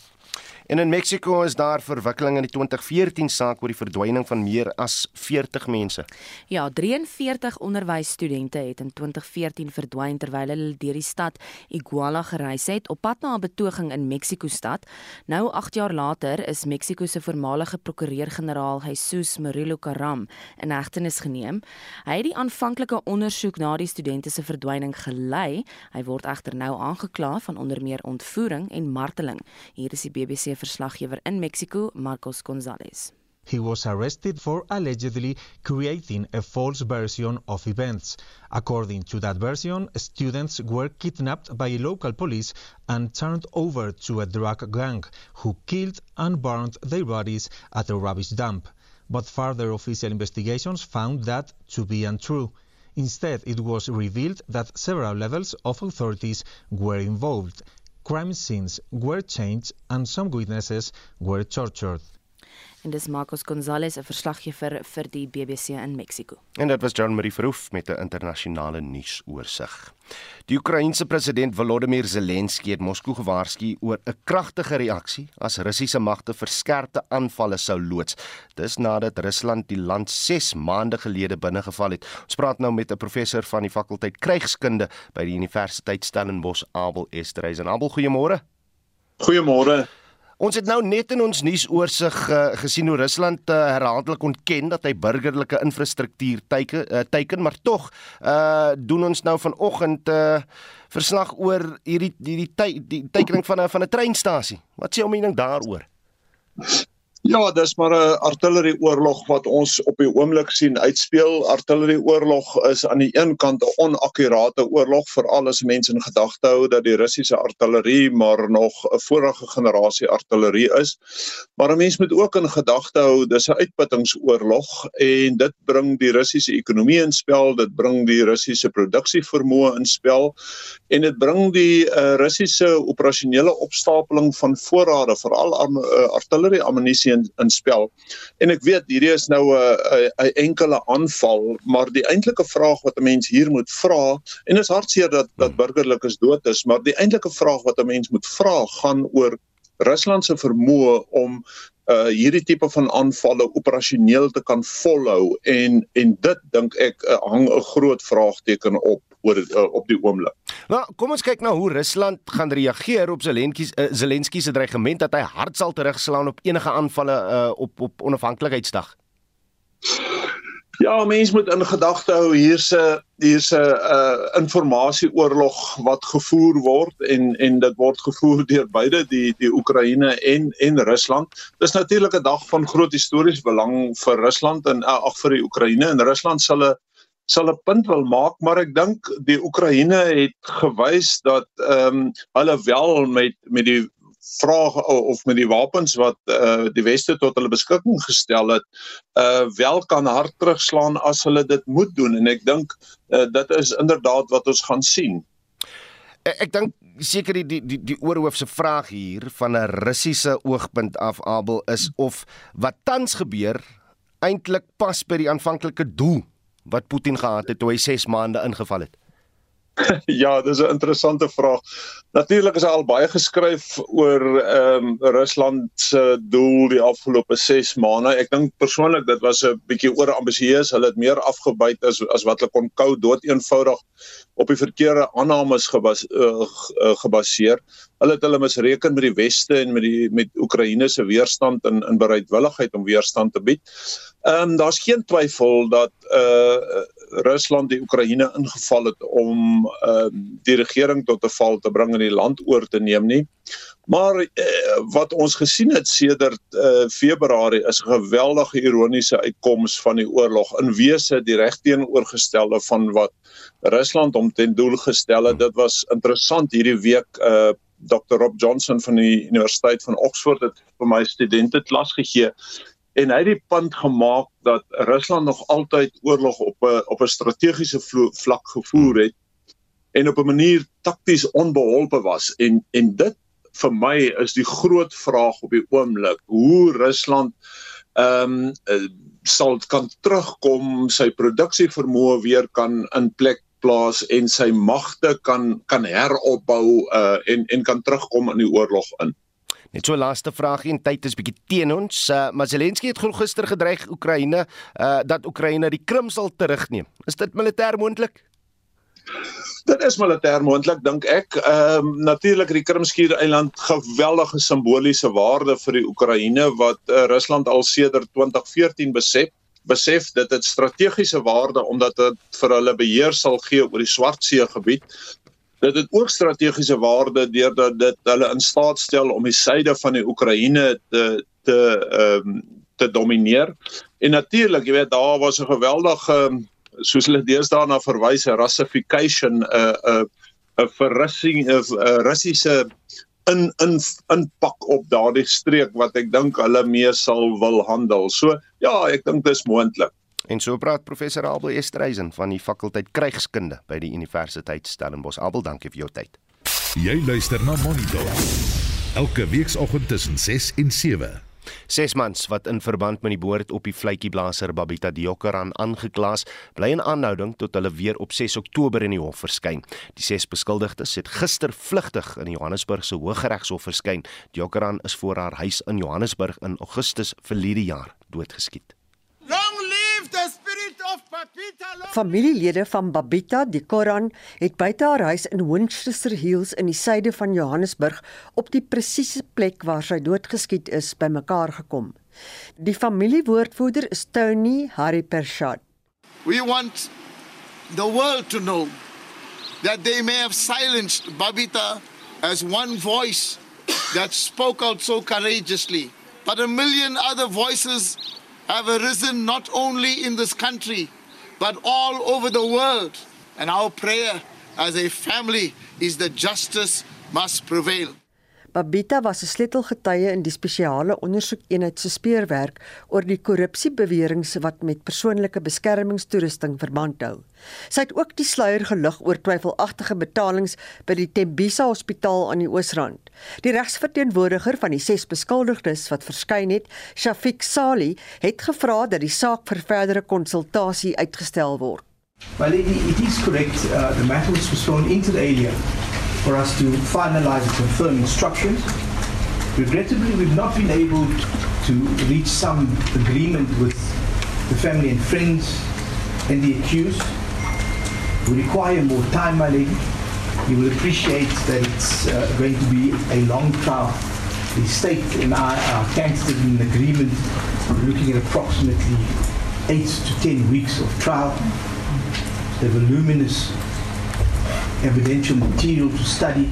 En in Mexiko is daar verwikkeling in die 2014 saak oor die verdwyning van meer as 40 mense. Ja, 43 onderwysstudente het in 2014 verdwyn terwyl hulle deur die stad Iguala gereis het op pad na 'n betoging in Mexiko-stad. Nou 8 jaar later is Mexiko se voormalige prokureur-generaal Jesus Murillo Caram in hegtenis geneem. Hy het die aanvanklike ondersoek na die studente se verdwyning gelei. Hy word egter nou aangekla van onder meer ontvoering en marteling. Hier is die BBC verslaggewer in Mexico, Marcos Gonzalez. He was arrested for allegedly creating a false version of events. According to that version, students were kidnapped by local police and turned over to a drug gang who killed and burned their bodies at a rubbish dump. But further official investigations found that to be untrue. Instead, it was revealed that several levels of authorities were involved. Crime scenes were changed and some witnesses were tortured. En dis Marcos Gonzalez, 'n verslaggewer vir die BBC in Mexiko. En dit was John Marie Verhoef met 'n internasionale nuusoorseig. Die Oekraïense president Volodymyr Zelensky het Moskou gewaarsku oor 'n kragtige reaksie as Russiese magte verskerpte aanvalle sou loods. Dis nadat Rusland die land 6 maande gelede binnegeval het. Ons praat nou met 'n professor van die fakulteit krygskunde by die Universiteit Stellenbosch, Abel Esterhuizen. Abel, goeiemôre. Goeiemôre. Ons het nou net in ons nuusoorsig uh, gesien hoe Rusland uh, herhaaldelik ontken dat hy burgerlike infrastruktuur teiken, uh, teiken maar tog uh, doen ons nou vanoggend 'n uh, verslag oor hierdie hierdie die, die teikening van 'n van 'n treinstasie. Wat sê jou mening daaroor? Ja, dis maar 'n artillerieoorlog wat ons op die oomblik sien uitspeel. Artillerieoorlog is aan die een kant 'n onakkurate oorlog vir alles mense in gedagte hou dat die Russiese artillerie maar nog 'n vorige generasie artillerie is. Maar 'n mens moet ook in gedagte hou dis 'n uitputtingsoorlog en dit bring die Russiese ekonomie in spel, dit bring die Russiese produksievermoë in spel en dit bring die uh, Russiese operasionele opstapeling van voorrade, veral uh, artillerie ammunisie in, in spel. En ek weet hierdie is nou 'n 'n enkele aanval, maar die eintlike vraag wat 'n mens hier moet vra en is hartseer dat dat burgerlikes dood is, maar die eintlike vraag wat 'n mens moet vra gaan oor Rusland se vermoë om uh hierdie tipe van aanvalle operasioneel te kan volhou. En en dit dink ek hang 'n groot vraagteken op oor uh, op die oomblik. Nou, kom ons kyk nou hoe Rusland gaan reageer op Zelensky uh, Zelensky se dreigement dat hy hard sal terugslaan op enige aanvalle uh, op op onafhanklikheidsdag. Ja, mense moet in gedagte hou hier's 'n hier's 'n uh, informasieoorlog wat gevoer word en en dit word gevoer deur beide die die Oekraïne en en Rusland. Dis natuurlik 'n dag van groot histories belang vir Rusland en uh, ag vir die Oekraïne en Rusland sal 'n sal 'n punt wil maak, maar ek dink die Oekraïne het gewys dat ehm um, hulle wel met met die vraag of met die wapens wat uh, die weste tot hulle beskikking gestel het, uh wel kan hard terugslaan as hulle dit moet doen en ek dink uh, dit is inderdaad wat ons gaan sien. Ek, ek dink seker die die die, die oorhoofse vraag hier van 'n Russiese oogpunt af Abel is of wat tans gebeur eintlik pas by die aanvanklike doel wat Putin gehad het toe hy 6 maande ingeval het? ja, dis 'n interessante vraag. Natuurlik is al baie geskryf oor ehm um, Rusland se doel die afgelope 6 maande. Ek dink persoonlik dit was 'n bietjie oor ambisieus. Hulle het meer afgebyt as as wat hulle kon kou dood eenvoudig op die verkeerde aannames gebas, uh, gebaseer. Hulle het hulle misreken met die weste en met die met Oekraïne se weerstand en in bereidwilligheid om weerstand te bied. Ehm um, daar's geen twyfel dat uh Rusland die Oekraïne ingeval het om ehm uh, die regering tot 'n val te bring en die land oor te neem nie. Maar uh, wat ons gesien het sedert uh, Februarie is 'n geweldige ironiese uitkoms van die oorlog in wese die regteenoorgestelde van wat Rusland hom ten doel gestel het. Dit was interessant hierdie week uh Dr Rob Johnson van die Universiteit van Oxford het vir my studente klas gegee en hy het die punt gemaak dat Rusland nog altyd oorlog op 'n op 'n strategiese vlak gevoer het en op 'n manier takties onbeholpe was en en dit vir my is die groot vraag op die oomblik hoe Rusland ehm um, sal kan terugkom sy produksievermoë weer kan in plek plaas en sy magte kan kan heropbou uh, en en kan terugkom in die oorlog in. Net so laaste vraagie en tyd is bietjie teen ons. Uh, maar Zelensky het gister gedreig Oekraïne uh, dat Oekraïne die Krim sal terugneem. Is dit militêr moontlik? Dit is militêr moontlik dink ek. Ehm um, natuurlik die Krimskiereiland geweldige simboliese waarde vir die Oekraïne wat uh, Rusland al sedert 2014 besef besef dit het strategiese waarde omdat dit vir hulle beheer sal gee oor die Swartsee gebied dit het ook strategiese waarde deurdat dit hulle in staat stel om die suide van die Oekraïne te te ehm um, te domineer. En natuurlik, jy weet, daar was 'n geweldige soos hulle deesdae na verwys, rassification 'n uh, 'n uh, 'n verrassing 'n uh, Russiese in in inpak op daardie streek wat ek dink hulle mee sal wil handel. So ja, ek dink dis moontlik. En so praat professor Abel Estreisen van die fakulteit Krygskunde by die Universiteit Stellenbosch. Abel, dankie vir jou tyd. Jy luister na Monitor. Elke weekoggend tussen 6 en 7. Ses mans wat in verband met die moord op die vletjieblaser Babita Diokaran aangeklaas, bly in aanhouding tot hulle weer op 6 Oktober in die hof verskyn. Die ses beskuldigdes het gister vlugtig in die Johannesburg se Hooggeregshof verskyn. Diokaran is voor haar huis in Johannesburg in Augustus verlede jaar doodgeskiet. Long live the spirit of Babita. Familielede van Babita, die Koran, het buite haar huis in Winchester Hills in die suide van Johannesburg op die presiese plek waar sy doodgeskiet is, bymekaar gekom. Die familiewoordvoerder is Tony Haripershad. We want the world to know that they may have silenced Babita as one voice that spoke out so courageously, but a million other voices have arisen not only in this country but all over the world. And our prayer as a family is that justice must prevail. Babita was 'n sleutelgetuie in die spesiale ondersoekeenheid se speurwerk oor die korrupsiebeweringe wat met persoonlike beskermingstoerusting verband hou. Sy het ook die sluier gelig oor twyfelagtige betalings by die Tembisa Hospitaal aan die Oosrand. Die regsverteenwoordiger van die ses beskuldigdes wat verskyn het, Shafiq Sali, het gevra dat die saak vir verdere konsultasie uitgestel word. My lady, it is correct. Uh, the matter was postponed into the area for us to finalize and confirm instructions. Regrettably, we've not been able to reach some agreement with the family and friends and the accused. We require more time, my lady. You will appreciate that it's uh, going to be a long trial. The state and I are canceled in agreement. We're looking at approximately eight to ten weeks of trial. The voluminous evidential material to study.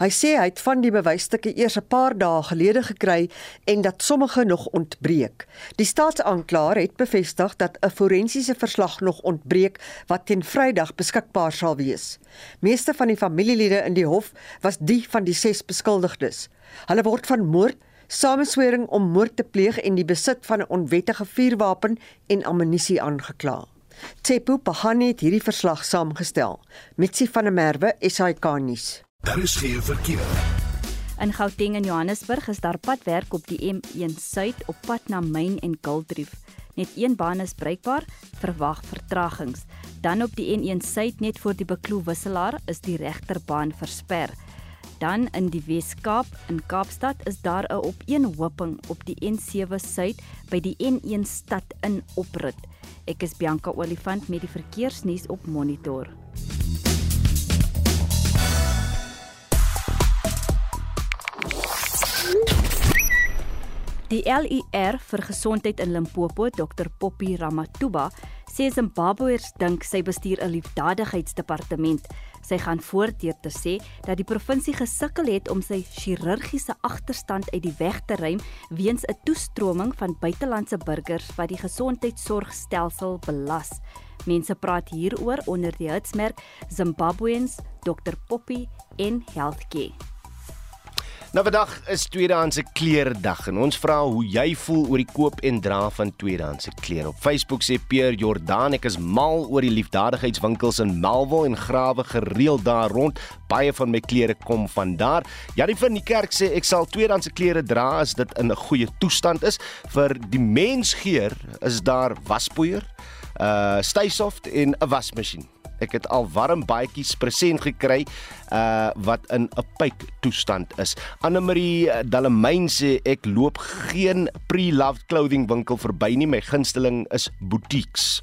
Hy sê hy het van die bewysstukke eers 'n paar dae gelede gekry en dat sommige nog ontbreek. Die staatsaanklaer het bevestig dat 'n forensiese verslag nog ontbreek wat teen Vrydag beskikbaar sal wees. Meeste van die familielede in die hof was die van die ses beskuldigdes. Hulle word van moord, sameswering om moord te pleeg en die besit van 'n onwettige vuurwapen en ammunisie aangekla. Tsepo Pahani het hierdie verslag saamgestel. Mitsi van der Merwe, SAK nuus. Daar is geen verkeer. In Gauteng en Johannesburg is daar padwerk op die M1 Suid op pad na Main en Guldrief. Net een baan is bruikbaar, verwag vertragings. Dan op die N1 Suid net voor die Bekloo wisselaar is die regterbaan versper. Dan in die Wes-Kaap in Kaapstad is daar 'n opeenhoping op die N7 Suid by die N1 stad in oprit. Ek is Bianca Olifant met die verkeersnuus op Monitor. Die LER vir gesondheid in Limpopo, Dr Poppy Ramatuba, sê Zimbabweërs dink sy bestuur 'n liefdadigheidsdepartement. Sy gaan voort deur te sê dat die provinsie gesukkel het om sy chirurgiese agterstand uit die weg te ruim weens 'n toestroming van buitelandse burgers wat die gesondheidsorgstelsel belas. Mense praat hieroor onder die hitsmerk Zimbabweans Dr Poppy en Healthcare. Nou vandag is tweedehandse klere dag en ons vra hoe jy voel oor die koop en dra van tweedehandse klere. Op Facebook sê Pierre Jordan ek is mal oor die liefdadigheidswinkels in Melville en Grawe gereeld daar rond. Baie van my klere kom van daar. Janie van die kerk sê ek sal tweedehandse klere dra as dit in 'n goeie toestand is. Vir die mensgeer is daar waspoeier, uh Staysoft en 'n wasmasjien. Ek het al warm baadjies present gekry uh wat in 'n pyp toestand is. Anne Marie Dalemain sê ek loop geen pre-loved clothing winkel verby nie. My gunsteling is boutiques.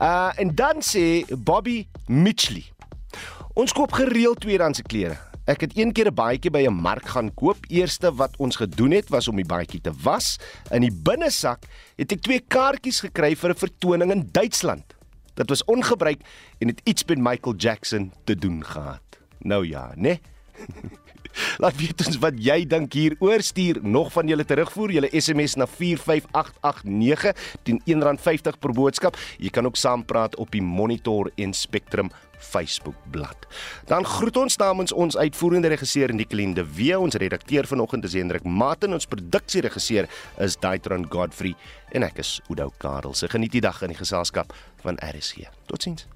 Uh en dan sê Bobby Mitchley. Ons koop gereeld tweedehandse klere. Ek het een keer 'n baadjie by 'n mark gaan koop. Eerste wat ons gedoen het was om die baadjie te was. In die binnesak het ek twee kaartjies gekry vir 'n vertoning in Duitsland. Dit was ongebruik en het iets met Michael Jackson te doen gehad. Nou ja, né? Nee? Laat weet ons wat jy dink hieroor. Stuur nog van julle terugvoer julle SMS na 45889 teen R1.50 per boodskap. Jy kan ook saampraat op die Monitor en Spectrum Facebook bladsy. Dan groet ons namens ons uitvoerende regisseur Nicoline de Wee, ons redakteur vanoggend is Hendrik Maten, ons produksieregisseur is Daitron Godfrey en ek is Udo Karel. Se geniet die dag in die geselskap van RSG. Totsiens.